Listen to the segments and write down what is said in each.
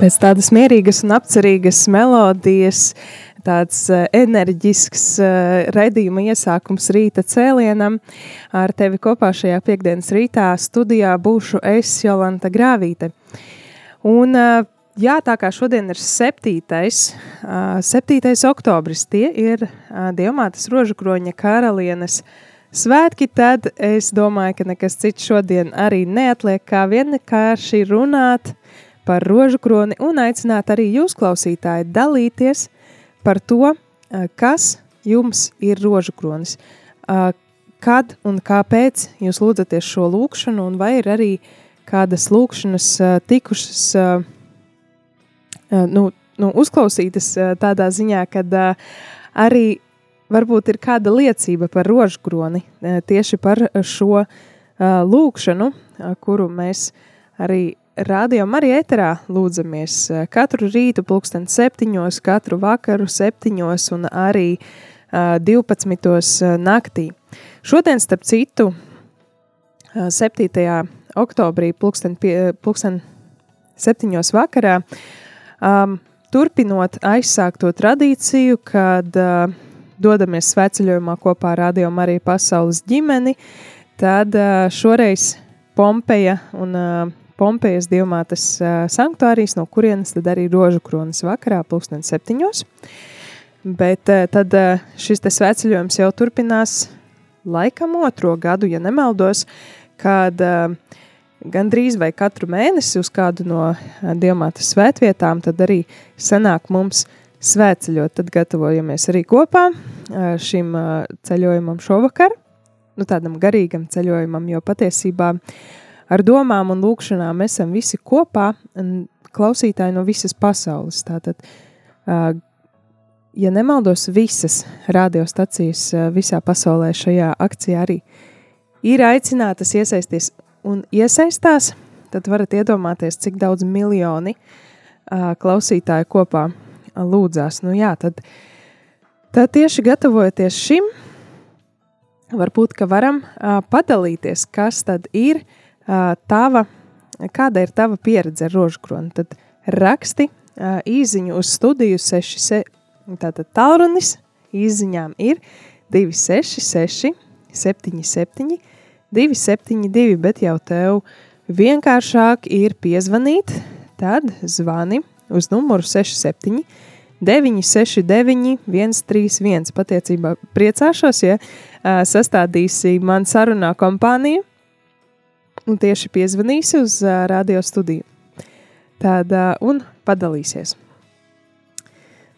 Pēc tādas mierīgas un apcerīgas melodijas, tāds uh, enerģisks uh, raidījuma iesākums rīta cēlienam. Ar tevi kopā šajā piekdienas rītā studijā būšu es, Jolanta Grāvīte. Un, uh, jā, tā kā šodien ir 7. Uh, 7. oktobris, tie ir Dievmātes rožukroņa karalienes svētki, tad es domāju, ka nekas cits šodien arī neatliek kā vienkārši runāt par rožu kroni un aicināt arī jūs, klausītāji, dalīties par to, kas jums ir rožu kronis. Kad un kāpēc jūs lūdzaties šo lūkšanu, un vai ir arī kādas lūkšanas tikušas nu, nu, uzklausītas tādā ziņā, kad arī varbūt ir kāda liecība par rožu kroni tieši par šo lūkšanu, kuru mēs arī Rādījumā arī ēterā lūdzamies eh, katru rītu, pulksten septiņos, katru vakaru septiņos un arī uh, eh, 12. Eh, naktī. Šodien, starp citu, uh, 7. oktobrī, pulksten, pie, pulksten septiņos vakarā, um, turpinot aizsākto tradīciju, kad uh, dodamies sveceļojumā kopā ar Radio Mariju pasaules ģimeni, tad uh, šoreiz Pompeja un uh, Pompejas dievmātes uh, sanktuārijas, no kurienes tad arī rožu kronas vakarā, pulksten septiņos. Bet tad šis te sveceļojums jau turpinās laikam otro gadu, ja nemaldos, kad gandrīz vai katru mēnesi uz kādu no dievmātes svētvietām tad arī sanāk mums svētceļot. Tad gatavojamies arī kopā šim ceļojumam šovakar, nu tādam garīgam ceļojumam, jo patiesībā uh, ar domām un lūkšanām esam visi kopā, un klausītāji no visas pasaules. Tātad, ja nemaldos, visas radiostacijas visā pasaulē šajā akcijā arī ir aicinātas iesaisties un iesaistās, tad varat iedomāties, cik daudz miljoni klausītāju kopā lūdzās. Nu jā, tad, tad tieši gatavojoties šim, varbūt, varam padalīties, kas tad ir tava, kāda ir tava pieredze ar rožkroni, tad raksti īziņu uz studiju 6, tātad tālrunis īziņām ir 266 77 272, bet jau tev vienkāršāk ir piezvanīt, tad zvani uz numuru 67 969 131. Patiecībā priecāšos, ja sastādīsi man sarunā kompāniju, un tieši piezvanīsi uz uh, radio studiju. Tad, uh, un padalīsies.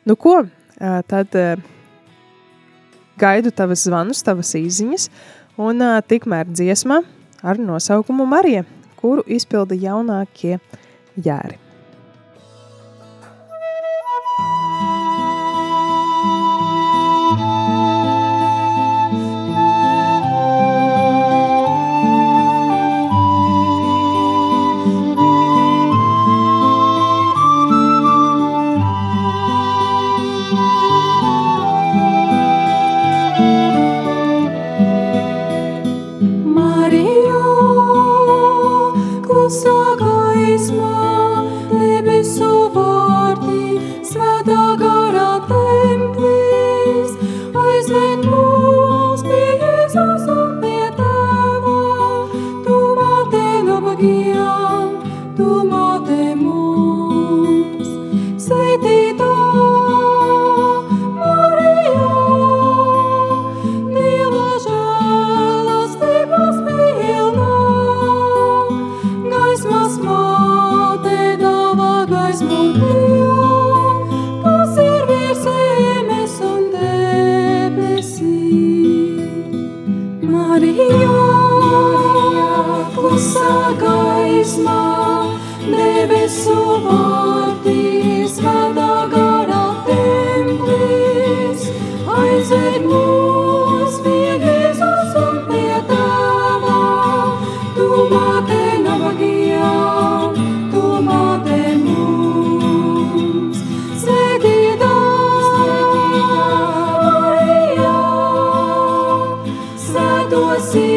Nu, ko? Uh, tad uh, gaidu tavas zvanus, tavas īziņas, un uh, tikmēr dziesma ar nosaukumu Marija, kuru izpilda jaunākie jēri. debesu see.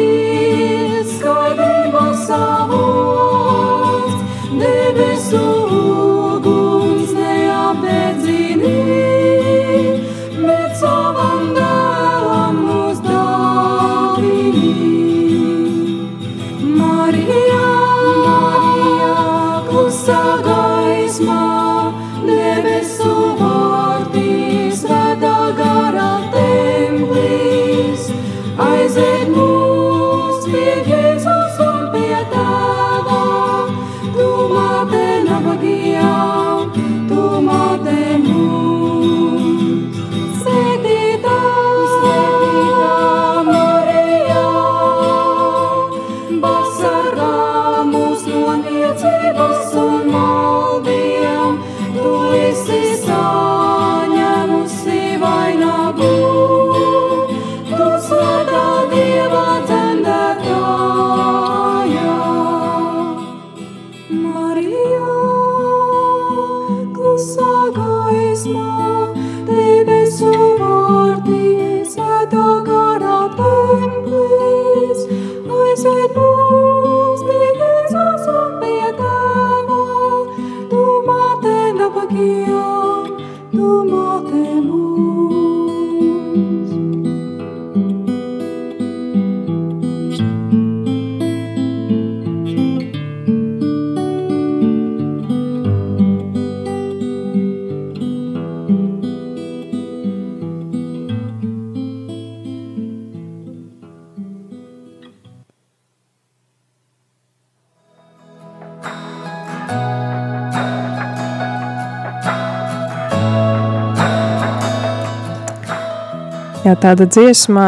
Tāda dziesma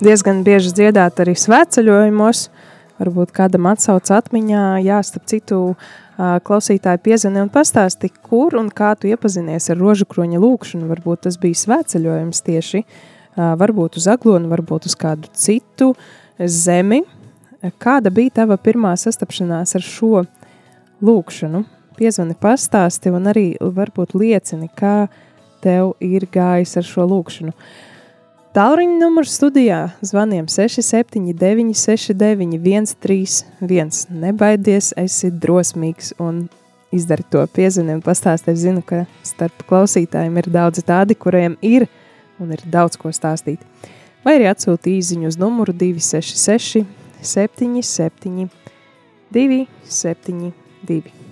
diezgan bieži dziedāta arī svētceļojumos. Varbūt kādam atsauc atmiņā, jā, starp citu, ā, klausītāji piezvanīja un pastāstīja, kur un kā tu iepazinies ar rožu kroņa lūkšanu. Varbūt tas bija svētceļojums tieši, varbūt uz aglonu, varbūt uz kādu citu zemi. Kāda bija tava pirmā sastapšanās ar šo lūkšanu? Piezvani pastāsti un arī varbūt liecini, kā tev ir gājis ar šo lūkšanu. Tālruņa numurs studijā zvaniem 679, 69, 131. Nebaidies, esi drosmīgs un izdari to piezvani un pastāsti. Es zinu, ka starp klausītājiem ir daudzi tādi, kuriem ir un ir daudz ko stāstīt. Vai arī atsūti īziņu uz numuru 266, 77, 272.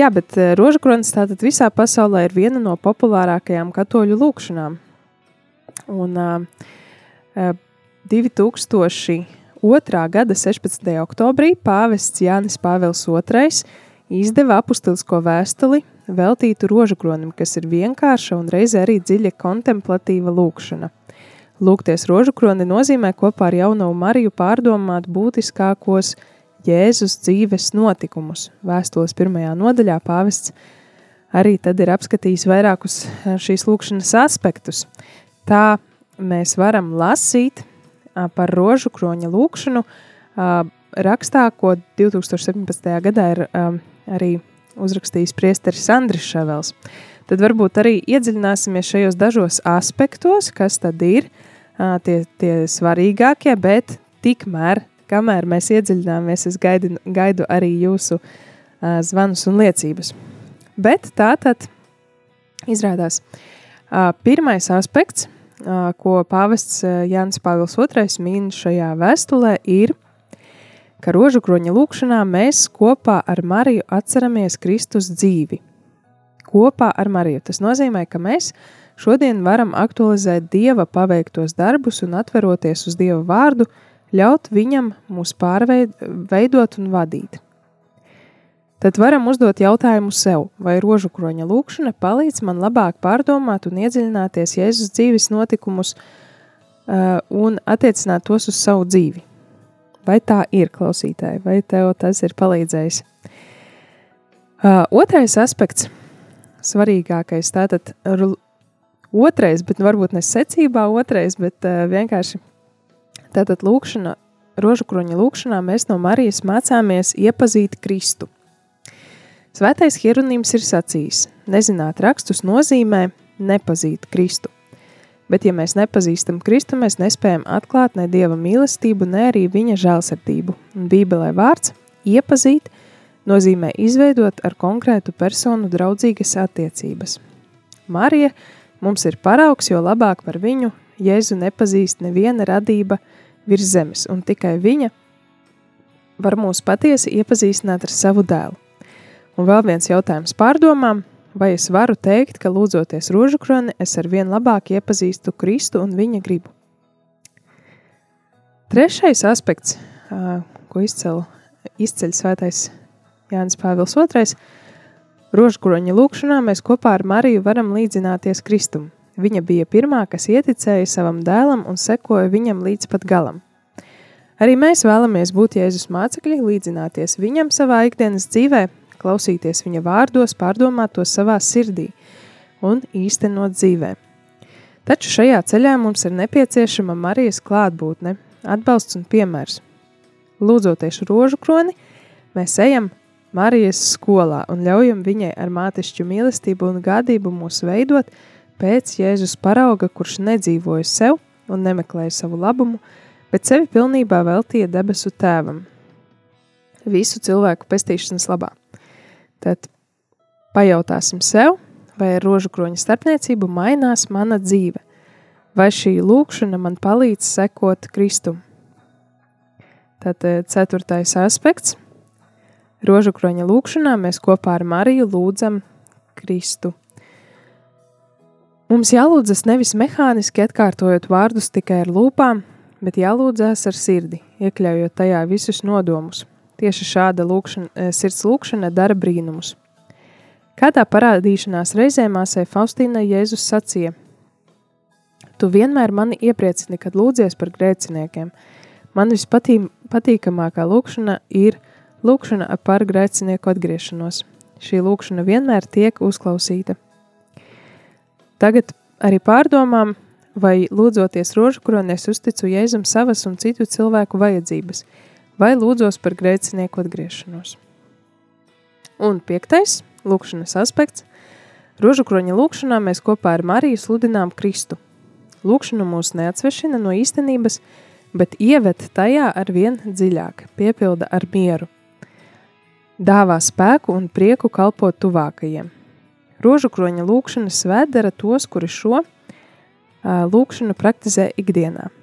Jā, bet uh, rožkronis tātad visā pasaulē ir viena no populārākajām katoļu lūkšanām. Un uh, uh, 2002. gada 16. oktobrī pāvests Jānis Pāvils II izdeva apustulisko vēstuli veltītu rožkronim, kas ir vienkārša un reizē arī dziļa kontemplatīva lūkšana. Lūgties rožkroni nozīmē kopā ar jauno Mariju pārdomāt būtiskākos Jēzus dzīves notikumus. Vēstules pirmajā nodaļā pāvests arī tad ir apskatījis vairākus eh, šīs lūkšanas aspektus. Tā mēs varam lasīt ā, par rožu kroņa lūkšanu ā, rakstā, ko 2017. gadā ir arī uzrakstījis priesteris Andris Ševels. Tad varbūt arī iedziļināsimies šajos dažos aspektos, kas tad ir tie, tie svarīgākie, bet tikmēr kamēr mēs iedziļināmies, es gaidu, gaidu arī jūsu uh, zvanus un liecības. Bet tā tad izrādās, uh, pirmais aspekts, uh, ko pāvests uh, Jānis Pāvils II min šajā vēstulē, ir, ka rožu kroņa lūkšanā mēs kopā ar Mariju atceramies Kristus dzīvi. Kopā ar Mariju. Tas nozīmē, ka mēs šodien varam aktualizēt Dieva paveiktos darbus un atveroties uz Dieva vārdu, ļaut viņam mūs pārveidot un vadīt. Tad varam uzdot jautājumu sev, vai rožu kroņa lūkšana palīdz man labāk pārdomāt un iedziļināties Jēzus dzīves notikumus uh, un attiecināt tos uz savu dzīvi. Vai tā ir klausītāji, vai tev tas ir palīdzējis? Uh, otrais aspekts, svarīgākais, tātad otrais, bet varbūt ne secībā otrais, bet uh, vienkārši tātad lūkšana, rožu kroņa lūkšanā mēs no Marijas mācāmies iepazīt Kristu. Svētais Hieronīms ir sacījis, nezināt rakstus nozīmē nepazīt Kristu. Bet, ja mēs nepazīstam Kristu, mēs nespējam atklāt ne Dieva mīlestību, ne arī Viņa žēlsirdību. Bībelē vārds iepazīt nozīmē izveidot ar konkrētu personu draudzīgas attiecības. Marija mums ir paraugs, jo labāk par viņu Jēzu nepazīst neviena radība virs zemes, un tikai viņa var mūs patiesi iepazīstināt ar savu dēlu. Un vēl viens jautājums pārdomām – Vai es varu teikt, ka lūdzoties rožukroni, es ar vien labāk iepazīstu Kristu un viņa gribu? Trešais aspekts, ko izcēl, izceļ svētais Jānis Pāvils II, rožkroņa lūkšanā mēs kopā ar Mariju varam līdzināties Kristum. Viņa bija pirmā, kas ieticēja savam dēlam un sekoja viņam līdz pat galam. Arī mēs vēlamies būt Jēzus mācekļi, līdzināties viņam savā ikdienas dzīvē, klausīties viņa vārdos, pārdomāt to savā sirdī un īstenot dzīvē. Taču šajā ceļā mums ir nepieciešama Marijas klātbūtne, atbalsts un piemērs. Lūdzoties rožu kroni, mēs ejam Marijas skolā un ļaujam viņai ar mātišķu mīlestību un gādību mūs veidot pēc Jēzus parauga, kurš nedzīvoja sev un nemeklēja savu labumu, bet sevi pilnībā veltīja debesu tēvam. Visu cilvēku pestīšanas labā. Tad pajautāsim sev, vai ar rožu kroņa starpniecību mainās mana dzīve, vai šī lūkšana man palīdz sekot Kristum. Tad eh, ceturtais aspekts. Rožu kroņa lūkšanā mēs kopā ar Mariju lūdzam Kristu. Mums jālūdzas nevis mehāniski atkārtojot vārdus tikai ar lūpām, bet jālūdzas ar sirdi, iekļaujot tajā visus nodomus, Tieši šāda lūkšana, eh, sirds lūkšana dara brīnumus. Kādā parādīšanās reizē māsai Faustīnai Jēzus sacīja: Tu vienmēr mani iepriecini, kad lūdzies par grēciniekiem. Man vispatīkamākā lūkšana ir lūkšana par grēcinieku atgriešanos. Šī lūkšana vienmēr tiek uzklausīta. Tagad arī pārdomām, vai lūdzoties rožu kronēs uzticu Jēzum savas un citu cilvēku vajadzības – vai lūdzos par grēcinieku atgriešanos. Un piektais lūkšanas aspekts – rožukroņa lūkšanā mēs kopā ar Mariju sludinām Kristu. Lūkšana mūs neatsvešina no īstenības, bet ieved tajā ar vien dziļāk, piepilda ar mieru. Dāvā spēku un prieku kalpot tuvākajiem. Rožukroņa lūkšana svētdara tos, kuri šo lūkšanu praktizē ikdienā –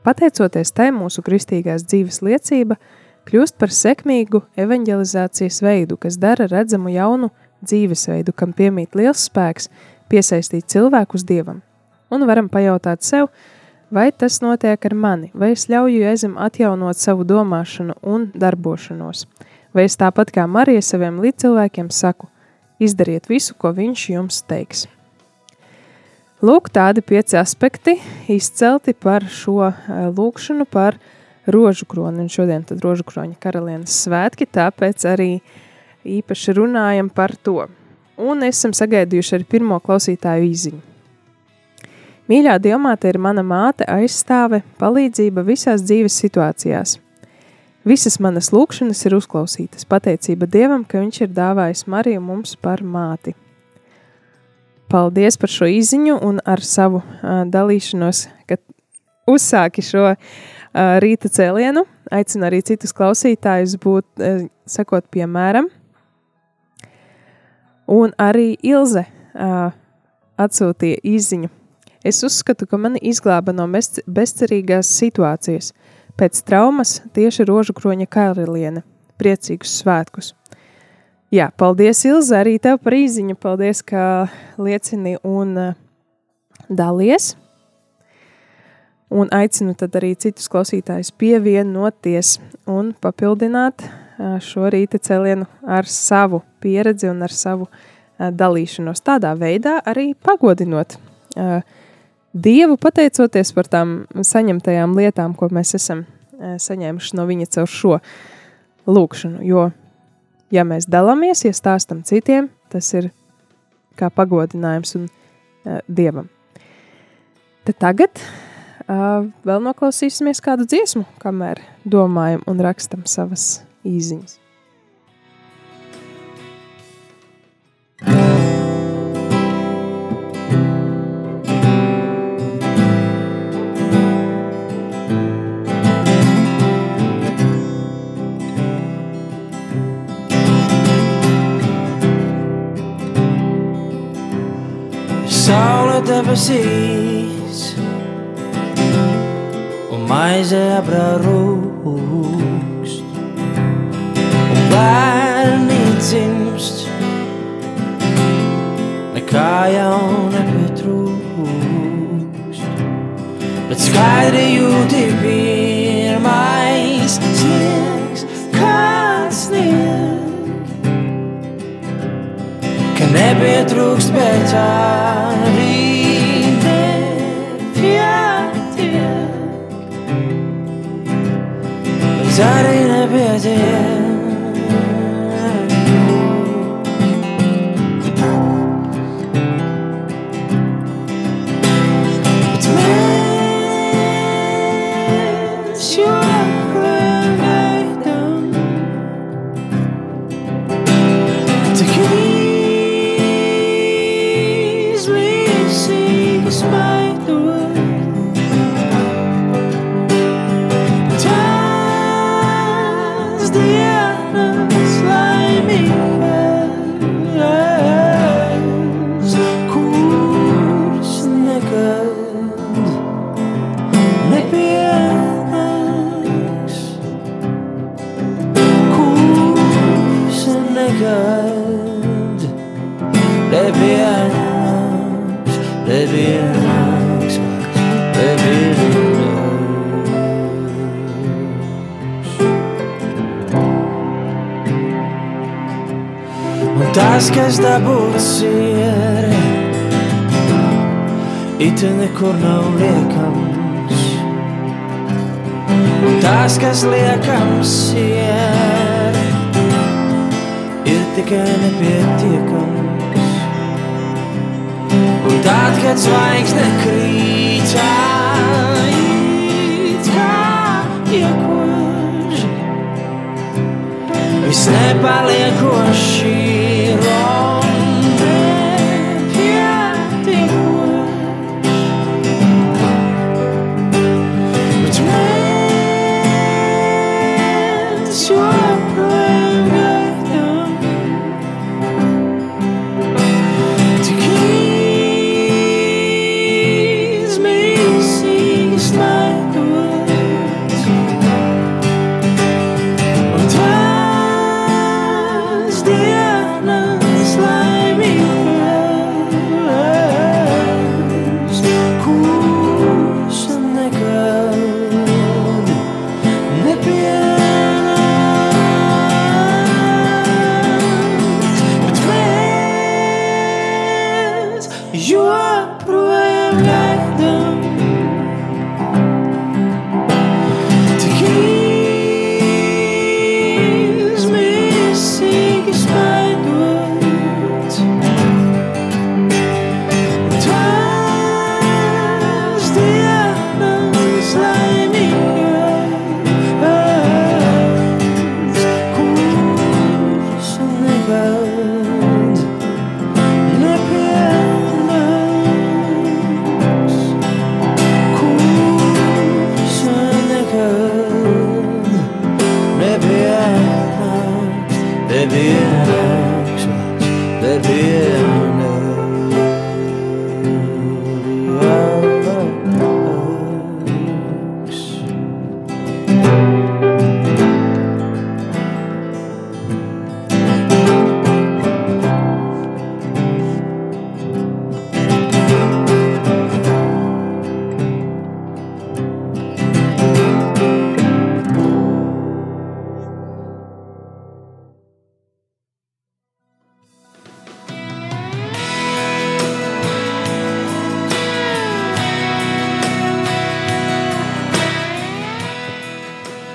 Pateicoties tai mūsu kristīgās dzīves liecība kļūst par sekmīgu evanģelizācijas veidu, kas dara redzamu jaunu dzīvesveidu, kam piemīt liels spēks piesaistīt cilvēkus dievam. Un varam pajautāt sev, vai tas notiek ar mani, vai es ļauju Jēzum atjaunot savu domāšanu un darbošanos, vai es tāpat kā Marija saviem līdzcilvēkiem saku, izdariet visu, ko viņš jums teiks. Lūk, tādi pieci aspekti izcelti par šo lūkšanu par rožu kroni. Un šodien tad rožu kroņa karalienes svētki, tāpēc arī īpaši runājam par to. Un esam sagaidījuši arī pirmo klausītāju īziņu. Mīļā diamāte ir mana māte, aizstāve, palīdzība visās dzīves situācijās. Visas manas lūkšanas ir uzklausītas, pateicība Dievam, ka Viņš ir dāvājis Mariju mums par māti. Paldies par šo izziņu un ar savu uh, dalīšanos, ka uzsāki šo uh, rīta cēlienu. Aicinu arī citus klausītājus būt, uh, sekot piemēram. Un arī Ilze uh, atsūtīja izziņu. Es uzskatu, ka mani izglāba no bezcerīgās situācijas. Pēc traumas tieši rožu kroņa karaliene. Priecīgus svētkus! Jā, paldies, Ilze, arī tev par īziņu. Paldies, ka liecini un uh, dalies. Un aicinu tad arī citus klausītājus pievienoties un papildināt uh, šo rīta celienu ar savu pieredzi un ar savu uh, dalīšanos. Tādā veidā arī pagodinot Dievu, pateicoties par tām saņemtajām lietām, ko mēs esam saņēmuši no viņa caur šo lūkšanu. Jo, ja mēs dalāmies, ja stāstam citiem, tas ir kā pagodinājums un uh, dievam. Tad tagad uh, vēl noklausīsimies kādu dziesmu, kamēr domājam un rakstam savas īziņas. Saule debesīs un maize abrarūkst un bērni dzimst nekā jau nepietrūkst bet skaidri jūti pirmais sniegs kāds sniegs ka nepietrūkst, bet arī Bet arī nepietiek. Tas, kas dabūts ir, it nekur nav liekams. Un tas, kas liekams ir, ir tikai nepietiekams. Un tad, kad zvaigzne krītā, it kā iekož, viss nepaliekoši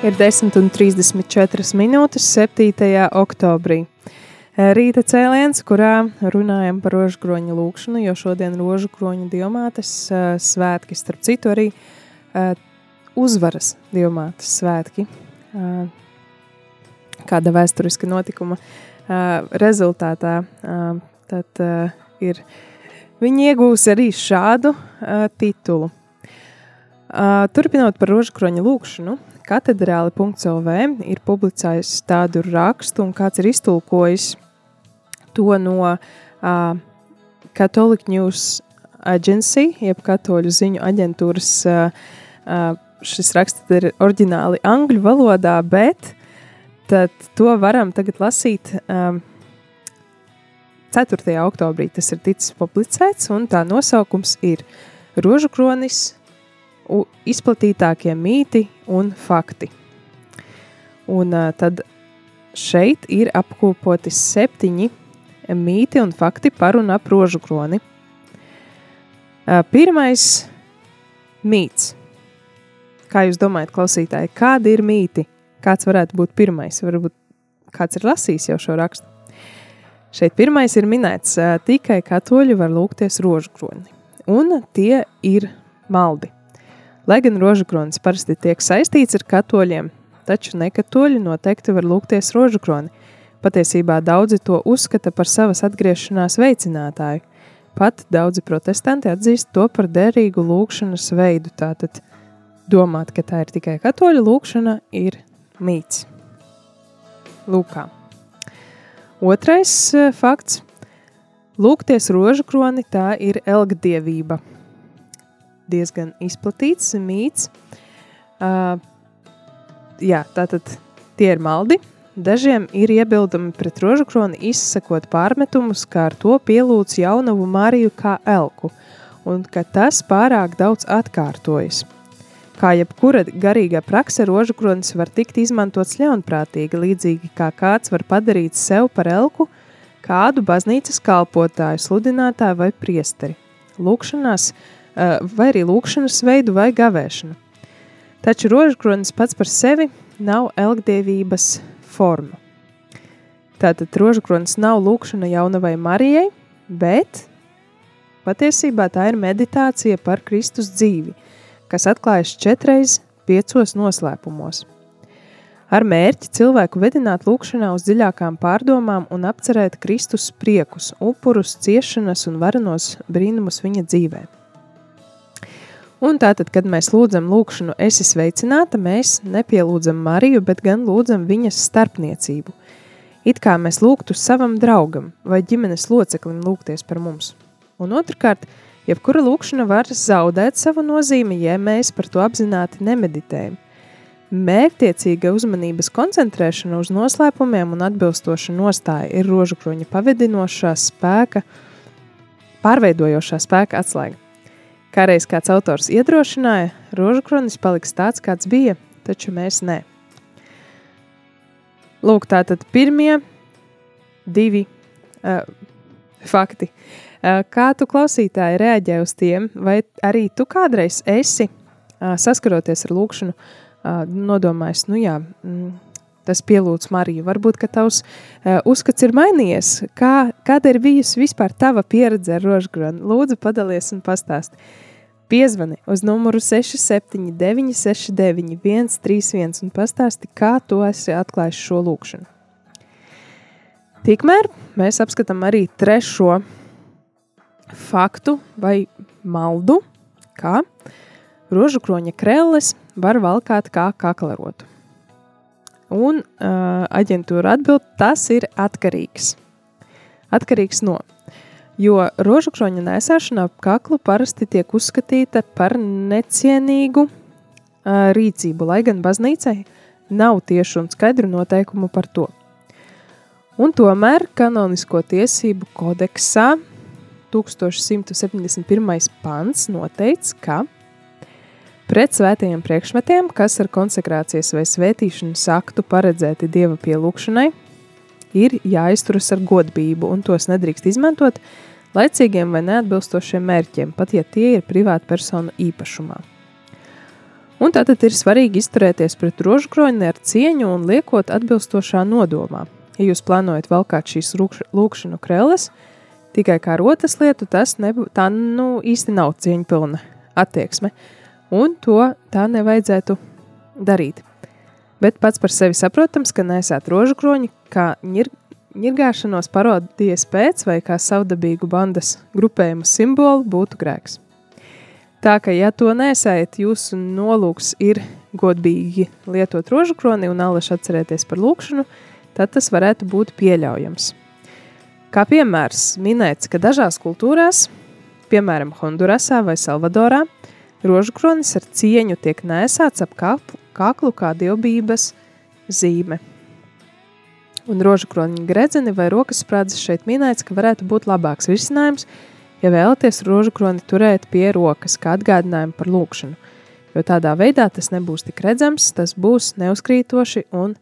Ir 10,34 minūtes 7. oktobrī. Rīta cēliens, kurā runājam par rožkroņa lūkšanu, jo šodien rožkroņa diamātes svētki, starp citu, arī uzvaras diamātes svētki. Kāda vēsturiska notikuma rezultātā tad ir viņi iegūs arī šādu titulu. Turpinot par rožkroņa lūkšanu, katedrāli.lv ir publicējis tādu rakstu, un kāds ir iztulkojis to no uh, Catholic News Agency, jeb katoļu ziņu aģentūras. Uh, šis raksts ir oriģināli angļu valodā, bet to varam tagad lasīt um, 4. oktobrī. Tas ir ticis publicēts, un tā nosaukums ir Rožu kronis izplatītākie mīti un fakti. Un tad šeit ir apkopoti septiņi mīti un fakti par un ap rožu kroni. Pirmais mīts. Kā jūs domājat, klausītāji, kādi ir mīti? Kāds varētu būt pirmais? Varbūt kāds ir lasījis jau šo rakstu. Šeit pirmais ir minēts, tikai katoļi var lūgties rožu kroni. Un tie ir maldi. Lai gan rožukronis parasti tiek saistīts ar katoļiem, taču nekatoļi noteikti var lūgties rožukroni. Patiesībā daudzi to uzskata par savas atgriešanās veicinātāju. Pat daudzi protestanti atzīst to par derīgu lūgšanas veidu. Tātad domāt, ka tā ir tikai katoļu lūgšana, ir mīts. Lūkā. Otrais eh, fakts - lūgties rožukroni tā ir elgdievība diezgan izplatīts mīts. Uh, jā, tātad tie ir maldi. Dažiem ir iebildumi pret rožu kroni, izsakot pārmetumus, kā ar to pielūdz jaunavu Mariju kā elku, un ka tas pārāk daudz atkārtojas. Kā jebkura garīga prakse, rožu kronis var tikt izmantots ļaunprātīgi, līdzīgi kā kāds var padarīt sev par elku, kādu baznīcas kalpotāju, sludinātāju vai priesteri. Lūkšanās vai arī lūkšanas veidu vai gavēšanu. Taču rožkronis pats par sevi nav elgdievības forma. Tātad rožkronis nav lūkšana jaunavai Marijai, bet patiesībā tā ir meditācija par Kristus dzīvi, kas atklājas četreiz piecos noslēpumos. Ar mērķi cilvēku vedināt lūkšanā uz dziļākām pārdomām un apcerēt Kristus priekus, upurus, ciešanas un varenos brīnumus viņa dzīvēm. Un tātad, kad mēs lūdzam lūkšanu, esi sveicināta, mēs nepielūdzam Mariju, bet gan lūdzam viņas starpniecību. It kā mēs lūgtu savam draugam vai ģimenes loceklim lūgties par mums. Un otrkārt, jebkura lūkšana var zaudēt savu nozīmi, ja mēs par to apzināti nemeditējam. Mērķtiecīga uzmanības koncentrēšana uz noslēpumiem un atbilstoša nostāja ir rožukroņa pavedinošā spēka, pārveidojošā spēka atslēga. Kā reiz kāds autors iedrošināja, rožkronis paliks tāds, kāds bija, taču mēs ne. Lūk, tātad pirmie divi uh, fakti. Uh, kā tu klausītāji reaģē uz tiem, vai arī tu kādreiz esi uh, saskaroties ar lūkšanu, uh, nodomājis, nu jā, mm, tas pielūdz Mariju. Varbūt, ka tavs uh, uzskats ir mainījies. Kā, kāda ir bijusi vispār tava pieredze ar rožgronu? Lūdzu, padalies un pastāsti. Piezvani uz numuru 679, 69, 131 un pastāsti, kā tu esi atklājis šo lūkšanu. Tikmēr mēs apskatām arī trešo faktu vai maldu, kā rožu kroņa krēles var valkāt kā kaklarotu. Un uh, aģentūra atbild, tas ir atkarīgs. Atkarīgs no jo rožukroņa nēsāšana ap kaklu parasti tiek uzskatīta par necienīgu uh, rīcību, lai gan baznīcai nav tiešu un skaidru noteikumu par to. Un tomēr kanonisko tiesību kodeksā 1171. pants noteica, ka pret svētajiem priekšmetiem, kas ar konsekrācijas vai svētīšanas aktu paredzēti dieva pielūgšanai, ir jāizturas ar godību, un tos nedrīkst izmantot laicīgiem vai neatbilstošiem mērķiem, pat ja tie ir privāta persona īpašumā. Un tātad ir svarīgi izturēties pret rožkroņi ar cieņu un liekot atbilstošā nodomā. Ja jūs plānojat valkāt šīs lūkšanu krelles, tikai kā rotas lietu, tas nebū, tā nu, īsti nav cieņpilna attieksme. Un to tā nevajadzētu darīt. Bet pats par sevi saprotams, ka nesāt rožu kroņi, kā ņir, ņirgāšanos parodijas pēc vai kā savdabīgu bandas grupējuma simbolu būtu grēks. Tā ka, ja to nesējat, jūsu nolūks ir godīgi lietot rožu kroni un alaši atcerēties par lūkšanu, tad tas varētu būt pieļaujams. Kā piemērs minēts, ka dažās kultūrās, piemēram, Hondurasā vai Salvadorā, rožkronis ar cieņu tiek nēsāts ap kaklu, kā dievbības zīme. Un rožkroniņa gredzeni vai rokas sprādzes šeit minēts, ka varētu būt labāks risinājums, ja vēlaties rožkroni turēt pie rokas, kā atgādinājumu par lūkšanu, jo tādā veidā tas nebūs tik redzams, tas būs neuzkrītoši un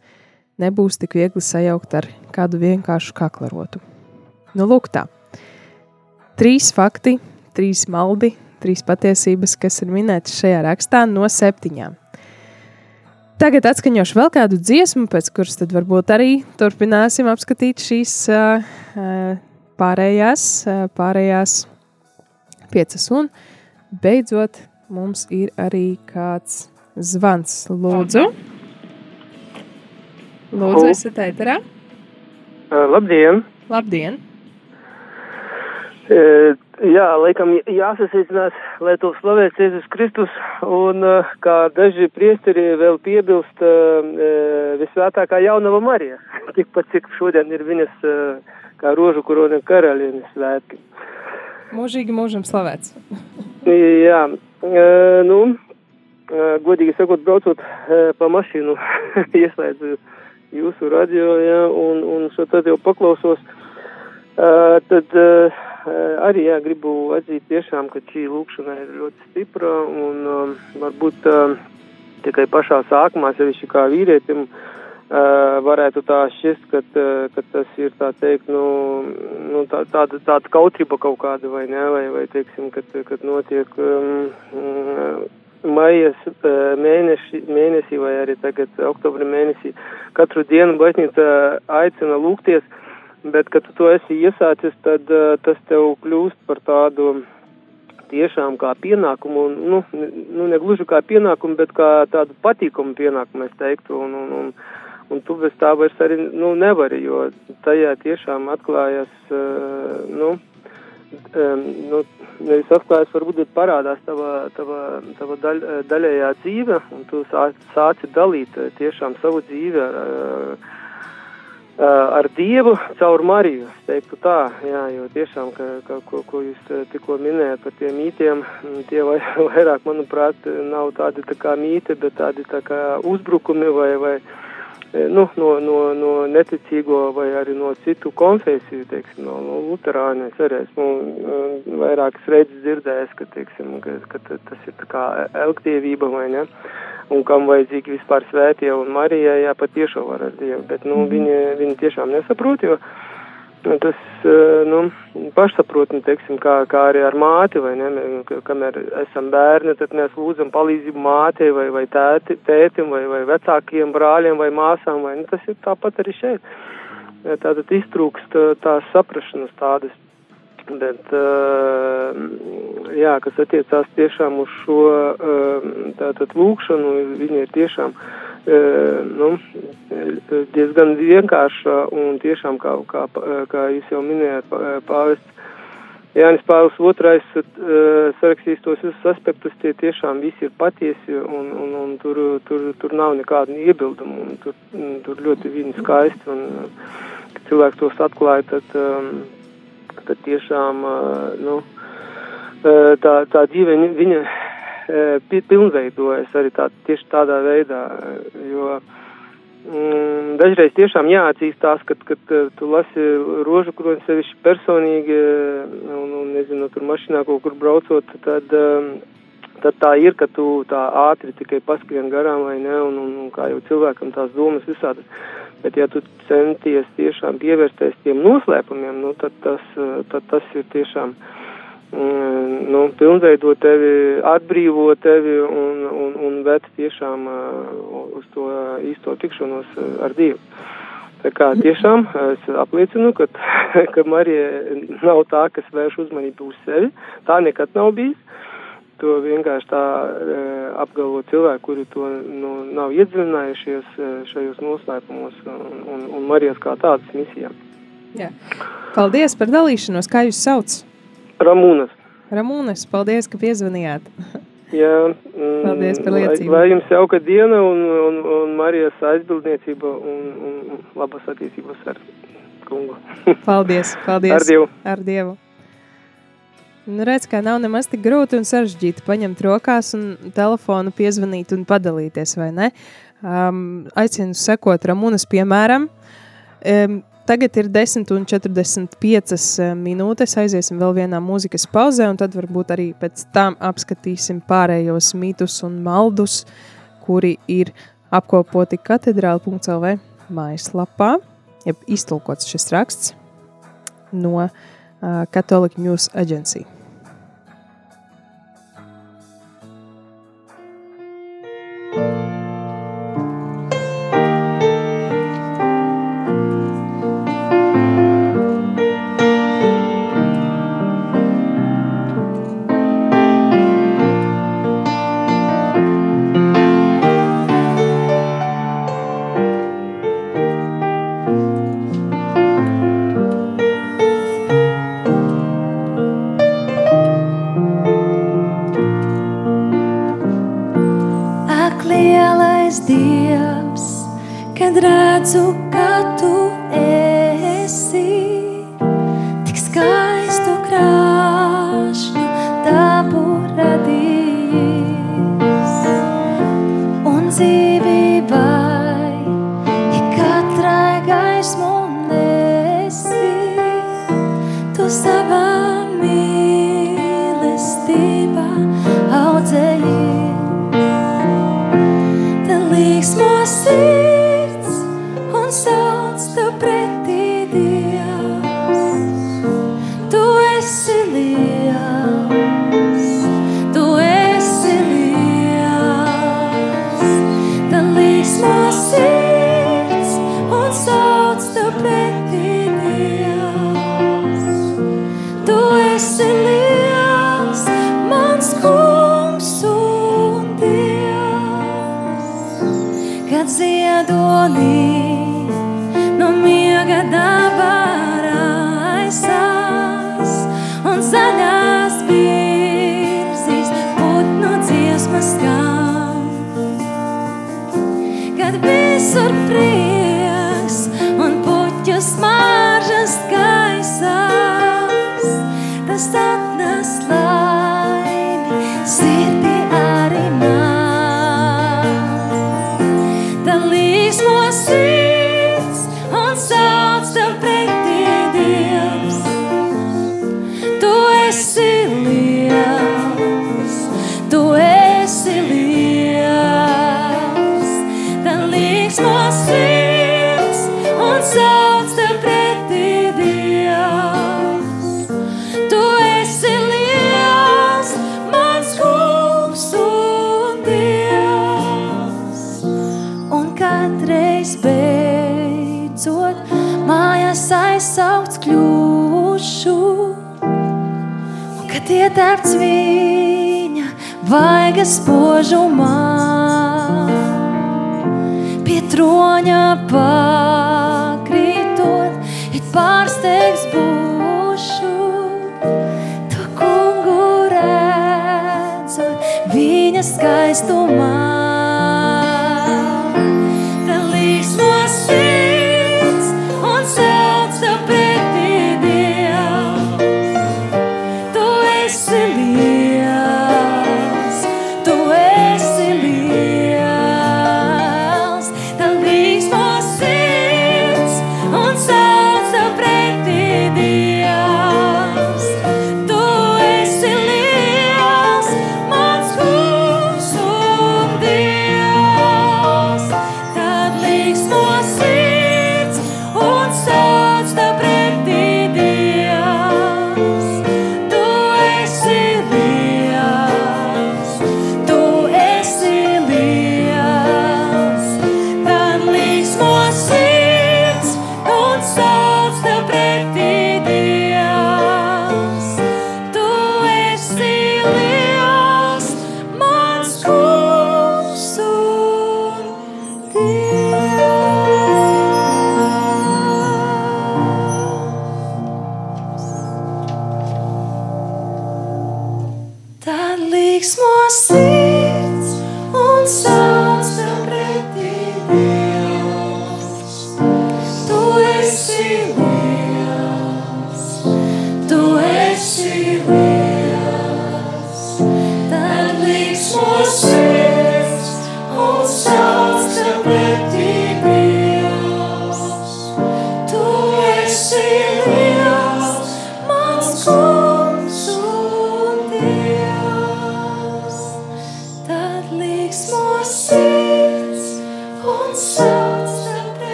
nebūs tik viegli sajaukt ar kādu vienkāršu kaklarotu. Nu, lūk tā. Trīs fakti, trīs maldi, trīs patiesības, kas ir minētas šajā rakstā no septiņām. Tagad atskaņošu vēl kādu dziesmu, pēc kuras tad varbūt arī turpināsim apskatīt šīs pārējās, pārējās piecas. Un beidzot mums ir arī kāds zvans. Lūdzu! Lūdzu, esat ēterā? Labdien! Labdien! Jā, laikam jāsasīcinās, lai to slavēts Jēzus Kristus, un kā daži priesteri vēl piebilst e, visvētākā jaunava Marija, tikpat cik šodien ir viņas kā rožu korona karalienes svētki. Mūžīgi mūžam slavēts. Jā, nu, godīgi sakot, braucot pa mašīnu, ieslēdzu jūsu radio, jā, un, un šo tad jau paklausos, tad Eh, arī jā, gribu atzīt tiešām, ka šī lūkšana ir ļoti stipra un um, varbūt uh, tikai pašā sākumā, sevišķi kā vīrietim, uh, varētu tā šķist, ka, uh, ka tas ir tā teikt, nu, nu tā, tāda, tāda kautrība kaut kāda vai ne, vai, vai teiksim, kad, kad notiek um, maijas mēneši, mēnesī vai arī tagad oktobra mēnesī. Katru dienu baznīca aicina lūgties, bet, kad tu to esi iesācis, tad uh, tas tev kļūst par tādu tiešām kā pienākumu, un, nu, nu, ne gluži kā pienākumu, bet kā tādu patīkamu pienākumu, es teiktu, un, un, un, un tu bez tā vairs arī, nu, nevari, jo tajā tiešām atklājas, uh, nu, um, nu, nevis atklājas, varbūt, bet parādās tava, tava, tava daļ, daļējā dzīve, un tu sāc, sāci dalīt tiešām savu dzīvi ar, uh, ar Dievu caur Mariju, es teiktu tā, jā, jo tiešām, ka, ka, ko, ko jūs tikko minējat par tiem mītiem, tie vairāk, manuprāt, nav tādi tā kā mīti, bet tādi tā kā uzbrukumi vai, vai nu, no, no, no neticīgo vai arī no citu konfesiju, teiksim, no, no luterāņa. Es arī esmu vairākas reizes dzirdējis, ka, teiksim, ka, ka tas ir tā kā elgdievība vai ne un kam vajadzīgi vispār svētie un Marijai jāpatiešo var ar Dievu, bet, nu, viņi, viņi tiešām nesaprot, jo tas, nu, pašsaprotni, teiksim, kā, kā arī ar māti, vai ne, kamēr esam bērni, tad mēs lūdzam palīdzību mātei vai, vai tēti, tētim vai, vai vecākiem brāļiem vai māsām, vai, nu, tas ir tāpat arī šeit. Tātad iztrūkst tās saprašanas tādas Bet, uh, jā, kas attiecās tiešām uz šo uh, tātad lūkšanu, viņa ir tiešām uh, nu, diezgan vienkārša un tiešām, kā, kā, kā jūs jau minējāt, pāvests Jānis Pāvils II sarakstīs tos visus aspektus, tie tiešām visi ir patiesi un, un, un tur, tur, tur nav nekādu iebildumu un tur, tur ļoti viņi skaisti un, kad cilvēks tos atklāja, tad um, tad tiešām nu, tā, tā dzīve viņa pilnveidojas arī tā, tieši tādā veidā, jo mm, dažreiz tiešām jāatzīstās, kad, kad tu lasi rožu kroni sevišķi personīgi un, un nezinu, tur mašīnā kaut kur braucot, tad, tad tā ir, ka tu tā ātri tikai paskrien garām vai ne, un, un, un kā jau cilvēkam tās domas visādas Bet, ja tu centies tiešām pievērsties tiem noslēpumiem, nu, tad, tas, tad tas ir tiešām mm, nu, pilnveido tevi, atbrīvo tevi un, un, un ved tiešām uh, uz to īsto tikšanos uh, ar Dievu. Tā kā tiešām es apliecinu, ka, ka Marija nav tā, kas vērš uzmanību uz sevi. Tā nekad nav bijis. To vienkārši tā e, apgalvo cilvēki, kuri to nu, nav iedziļinājušies e, šajos noslēpumos un, un, un Marijas kā tādas misijā. Jā. Paldies par dalīšanos. Kā jūs sauc? Ramūnas. Ramūnas, paldies, ka piezvanījāt. Jā, mm, Paldies par liecību. Lai, lai jums jauka diena un, un, un Marijas aizbildniecība un, un, labas attiecības ar kungu. Paldies, paldies. Ar Dievu. Ar Dievu. Nu, redz, kā nav nemaz tik grūti un sarežģīti paņemt rokās un telefonu piezvanīt un padalīties, vai ne? Um, aicinu sekot Ramunas piemēram. Um, Tagad ir 10,45 minūtes. Aiziesim vēl vienā mūzikas pauzē, un tad varbūt arī pēc tam apskatīsim pārējos mītus un maldus, kuri ir apkopoti katedrāla.lv mājaslapā, jeb iztulkots šis raksts no uh, Catholic News Agency.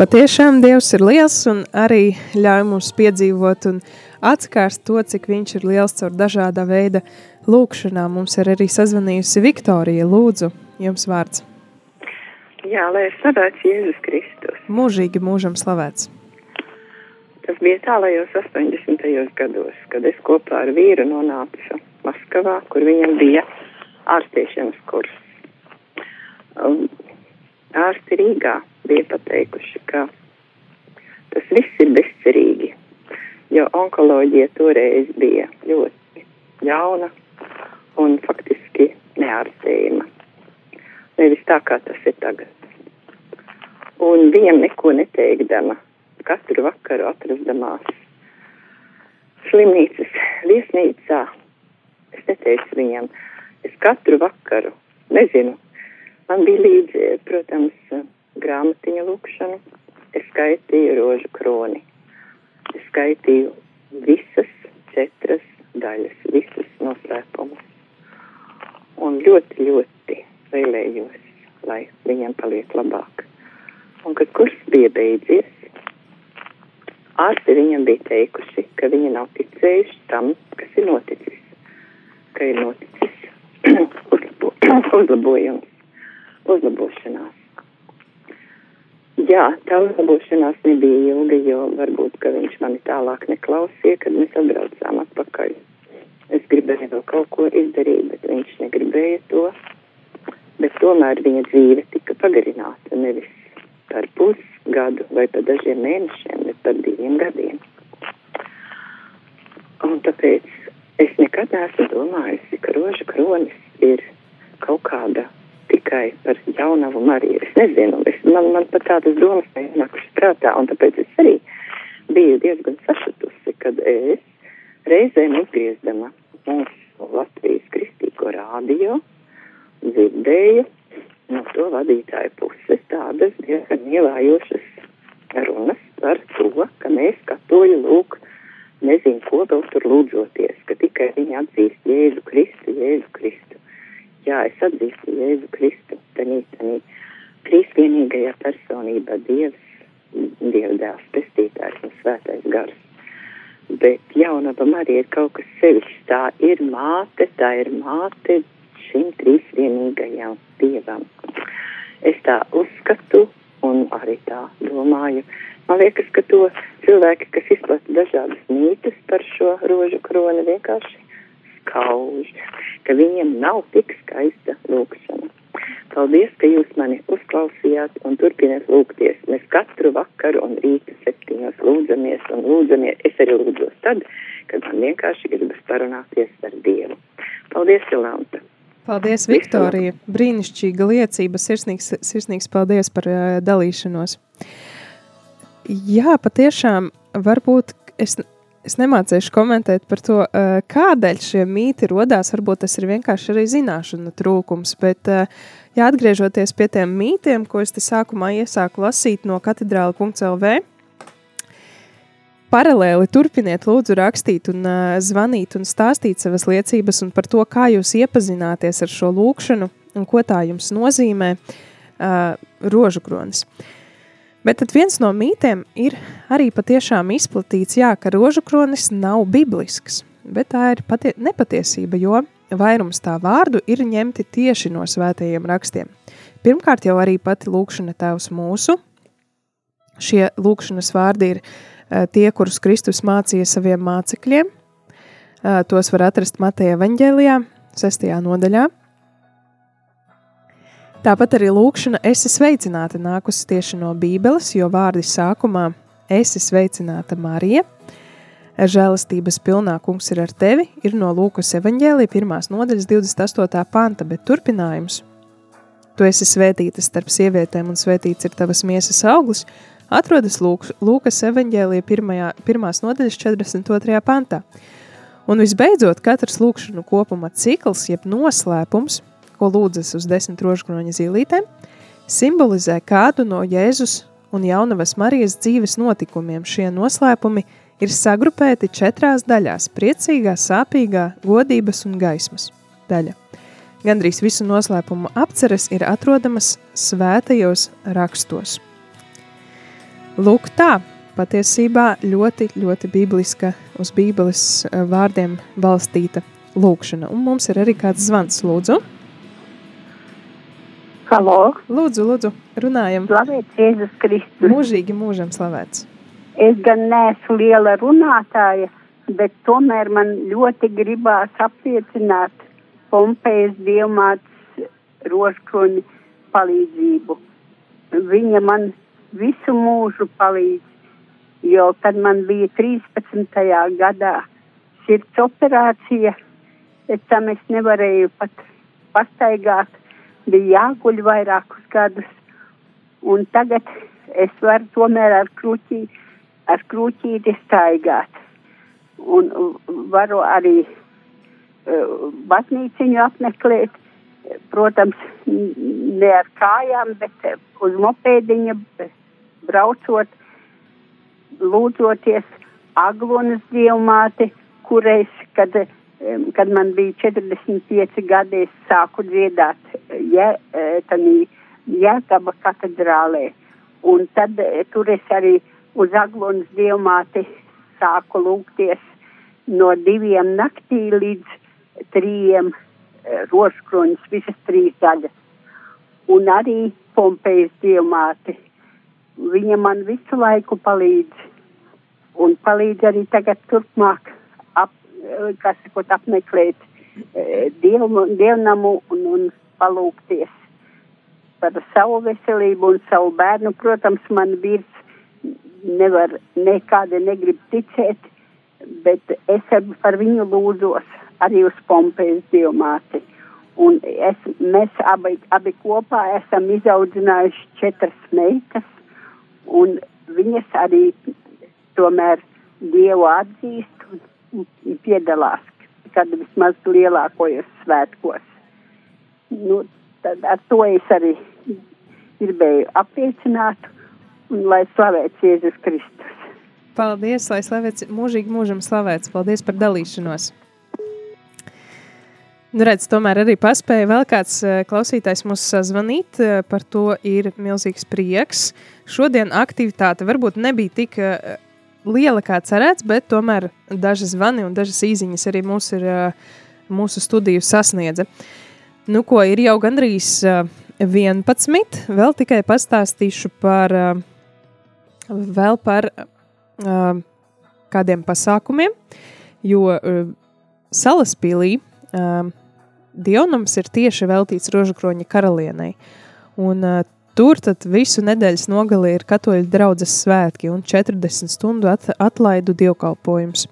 Patiešām Dievs ir liels un arī ļauj mums piedzīvot un atkārst to, cik viņš ir liels caur dažāda veida lūkšanām. Mums ir arī sazvanījusi Viktorija. Lūdzu, jums vārds. Jā, lai ir slavēts Jēzus Kristus. Mūžīgi mūžam slavēts. Tas bija tālajos 80. gados, kad es kopā ar vīru nonācu Maskavā, kur viņam bija ārstiešanas kurs. Um, ārsti Rīgā bija pateikuši, ka tas viss ir bezcerīgi, jo onkoloģija toreiz bija ļoti jauna un faktiski neārstējama. Nevis tā, kā tas ir tagad. Un viņam neko neteikdama, katru vakaru atrasdamās slimnīcas viesnīcā, es neteicu viņam, es katru vakaru, nezinu, man bija līdzi, protams, grāmatiņa lūkšana, es skaitīju rožu kroni, skaitīju visas četras daļas, visas noslēpumus. Un ļoti, ļoti vēlējos, lai viņam paliek labāk. Un, kad kurs bija beidzies, ārsti viņam bija teikuši, ka viņi nav ticējuši tam, kas ir noticis, ka ir noticis uzlabo, uzlabojums, uzlabošanās. Jā, tā uzlabošanās nebija ilga, jo varbūt, ka viņš mani tālāk neklausīja, kad mēs atbraucām atpakaļ. Es gribēju vēl kaut ko izdarīt, bet viņš negribēja to. Bet tomēr viņa dzīve tika pagarināta nevis par pusgadu vai par dažiem mēnešiem, bet par diviem gadiem. Un tāpēc es nekad neesmu domājusi, ka roža kronis ir kaut kāda tikai par jaunavu Mariju. Es nezinu, es, man, man pat tādas domas neienākušas prātā, un tāpēc es arī biju diezgan sašutusi, kad es reizēm uzgriezdama mūsu Latvijas kristīgo rādio, dzirdēju no to vadītāju puses tādas diezgan ievājošas runas par to, ka mēs katoļi lūk, nezinu, ko vēl tur lūdzoties, ka tikai viņi atzīst Jēzu Kristu, Jēzu Kristu. Jā, es atzīstu Jēzu Kristu, tanī, tanī, trīsvienīgajā personībā Dievs, Dieva dēls, pestītājs un svētais gars. Bet jaunaba Marija ir kaut kas sevišķs, tā ir māte, tā ir māte šim trīsvienīgajam Dievam. Es tā uzskatu un arī tā domāju. Man liekas, ka to cilvēki, kas izplata dažādas mītas par šo rožu kroni, vienkārši skauž, ka viņiem nav tik skaista lūkšana. Paldies, ka jūs mani uzklausījāt un turpiniet lūgties. Mēs katru vakaru un rītu septiņos lūdzamies un lūdzamies. Es arī lūdzos tad, kad man vienkārši gribas parunāties ar Dievu. Paldies, Jolanta! Paldies, Viktorija! Brīnišķīga liecība. Sirsnīgs, sirsnīgs paldies par uh, dalīšanos. Jā, patiešām, varbūt es, es nemācīšu komentēt par to, uh, kādēļ šie mīti rodās. Varbūt tas ir vienkārši arī zināšanu trūkums, bet uh, jā, atgriežoties pie tiem mītiem, ko es te sākumā iesāku lasīt no katedrāla.lv, Paralēli turpiniet, lūdzu, rakstīt, un uh, zvanīt un stāstīt savas liecības par to, kā jūs iepazināties ar šo lūkšanu un ko tā jums nozīmē uh, rožu kronis. Bet viens no mītiem ir arī patiešām izplatīts, jā, ka rožu kronis nav biblisks, bet tā ir patie nepatiesība, jo vairums tā vārdu ir ņemti tieši no svētajiem rakstiem. Pirmkārt jau arī pati lūkšana tēvs mūsu, šie lūkšanas vārdi ir uh, tie, kurus Kristus mācīja saviem mācekļiem. Uh, tos var atrast Mateja evaņģēlijā, 6. nodaļā. Tāpat arī lūkšana esi sveicināta nākusi tieši no Bībeles, jo vārdi sākumā esi sveicināta Marija. Žēlastības pilnā kungs ir ar tevi, ir no Lūkas evaņģēlī pirmās nodaļas 28. panta, bet turpinājums. Tu esi svētīta starp sievietēm un svētīts ir tavas miesas auglis, atrodas Lūkas pirmajā, pirmās nodaļas 42. pantā. Un visbeidzot, katrs lūkšanu kopuma cikls, jeb noslēpums, ko lūdzas uz desmit rožkroņa zīlītēm, simbolizē kādu no Jēzus un Jaunavas Marijas dzīves notikumiem. Šie noslēpumi ir sagrupēti četrās daļās - priecīgā, sāpīgā, godības un gaismas daļa. Gandrīz visu noslēpumu apceres ir atrodamas svētajos rakstos. Lūk tā, patiesībā ļoti, ļoti bibliska, uz bībeles eh, vārdiem balstīta lūkšana. Un mums ir arī kāds zvans, lūdzu. Halo! Lūdzu, lūdzu, runājam. Slavēts Jēzus Kristus. Mūžīgi mūžam slavēts. Es gan neesmu liela runātāja, bet tomēr man ļoti gribās apliecināt Pompejas dievmātes rožkroņa palīdzību. Viņa man visu mūžu palīdz, jo kad man bija 13. gadā sirds operācija, pēc tam es nevarēju pat pastaigāt, bija jāguļ vairākus gadus, un tagad es varu tomēr ar kruķī, ar kruķīti staigāt. Un varu arī uh, baznīciņu apmeklēt, protams, ne ar kājām, bet uz mopēdiņa braucot, lūdzoties Aglonas dievmāti, kurais, kad, kad man bija 45 gadi, es sāku dziedāt ja, tanī Jēkaba katedrālē. Un tad tur es arī uz Aglonas dievmāti sāku lūgties no diviem naktī līdz trījiem rožkroņus, visas trīs daļas. Un arī Pompejas dievmāti. Viņa man visu laiku palīdz. Un palīdz arī tagad turpmāk kas, sakot, apmeklēt e, dievu, dievnamu un, un palūkties par savu veselību un savu bērnu. Protams, man vīrs nevar, nekādi negrib ticēt, bet es par viņu lūdzos arī uz Pompejas dievmāti. Un es, mēs abi, abi kopā esam izaudzinājuši četras meitas, un viņas arī tomēr Dievu atzīst piedalās, kad vismaz lielākojos svētkos. Nu, tad ar to es arī gribēju apliecināt, un lai slavēts Jēzus Kristus. Paldies, lai slavēts mūžīgi mūžam slavēts. Paldies par dalīšanos! Nu, redz, tomēr arī paspēja vēl kāds eh, klausītājs mums sazvanīt. Eh, par to ir milzīgs prieks. Šodien aktivitāte varbūt nebija tik eh, liela kā cerēts, bet tomēr daži zvani un dažas īsiņas arī mūs ir, mūsu studiju sasniedza. Nu, ko ir jau gandrīz 11. Vēl tikai pastāstīšu par, vēl par kādiem pasākumiem, jo Salaspīlī Dionams ir tieši veltīts Rožakroņa karalienei. Un, tur tad visu nedēļas nogalī ir katoļu draudzes svētki un 40 stundu at atlaidu dievkalpojums.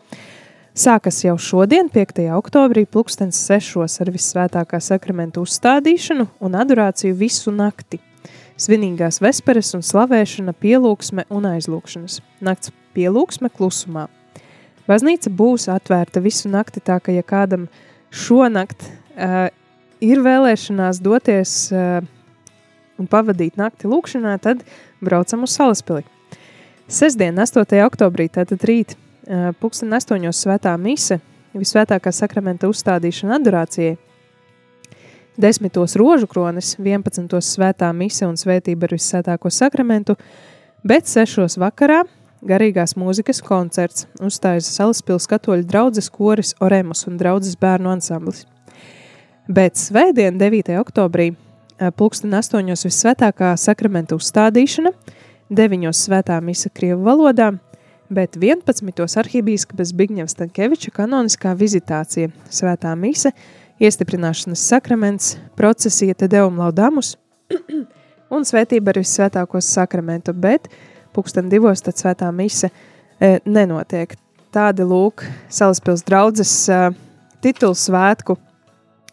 Sākas jau šodien, 5. oktobrī, pulkstens 6. ar vissvētākā sakramenta uzstādīšanu un adorāciju visu nakti. Svinīgās vesperes un slavēšana, pielūgsme un aizlūkšanas. Nakts pielūgsme klusumā. Baznīca būs atvērta visu nakti, tā ka ja kādam šonakt uh, ir vēlēšanās doties uh, un pavadīt nakti lūkšanā, tad braucam uz Salaspili. Sesdien, 8. oktobrī, tātad rīt, pulksten 8. svētā mise, visvētākā sakramenta uzstādīšana adorācijai, 10. rožu kronis, 11. svētā mise un svētība ar visvētāko sakramentu, bet 6. vakarā garīgās mūzikas koncerts uzstājas Salaspils katoļu draudzes koris Oremus un draudzes bērnu ansamblis. Bet svētdien, 9. oktobrī, pulksten 8. visvētākā sakramenta uzstādīšana, 9. svētā misa Krievu valodā, bet 11. arhībīskapas Bigņevs Tankeviča kanoniskā vizitācija, svētā mise, iestiprināšanas sakraments, procesija te deum laudamus, un svētība ar visvētāko sakramentu, bet pulksten divos tad svētā mise e, nenotiek. Tādi lūk Salaspils draudzes e, titulu svētku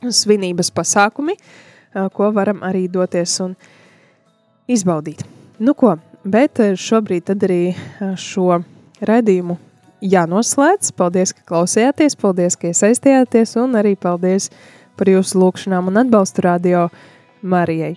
svinības pasākumi, e, ko varam arī doties un izbaudīt. Nu ko, bet šobrīd tad arī šo raidījumu jānoslēdz. Paldies, ka klausījāties, paldies, ka iesaistījāties un arī paldies par jūsu lūkšanām un atbalstu radio Marijai.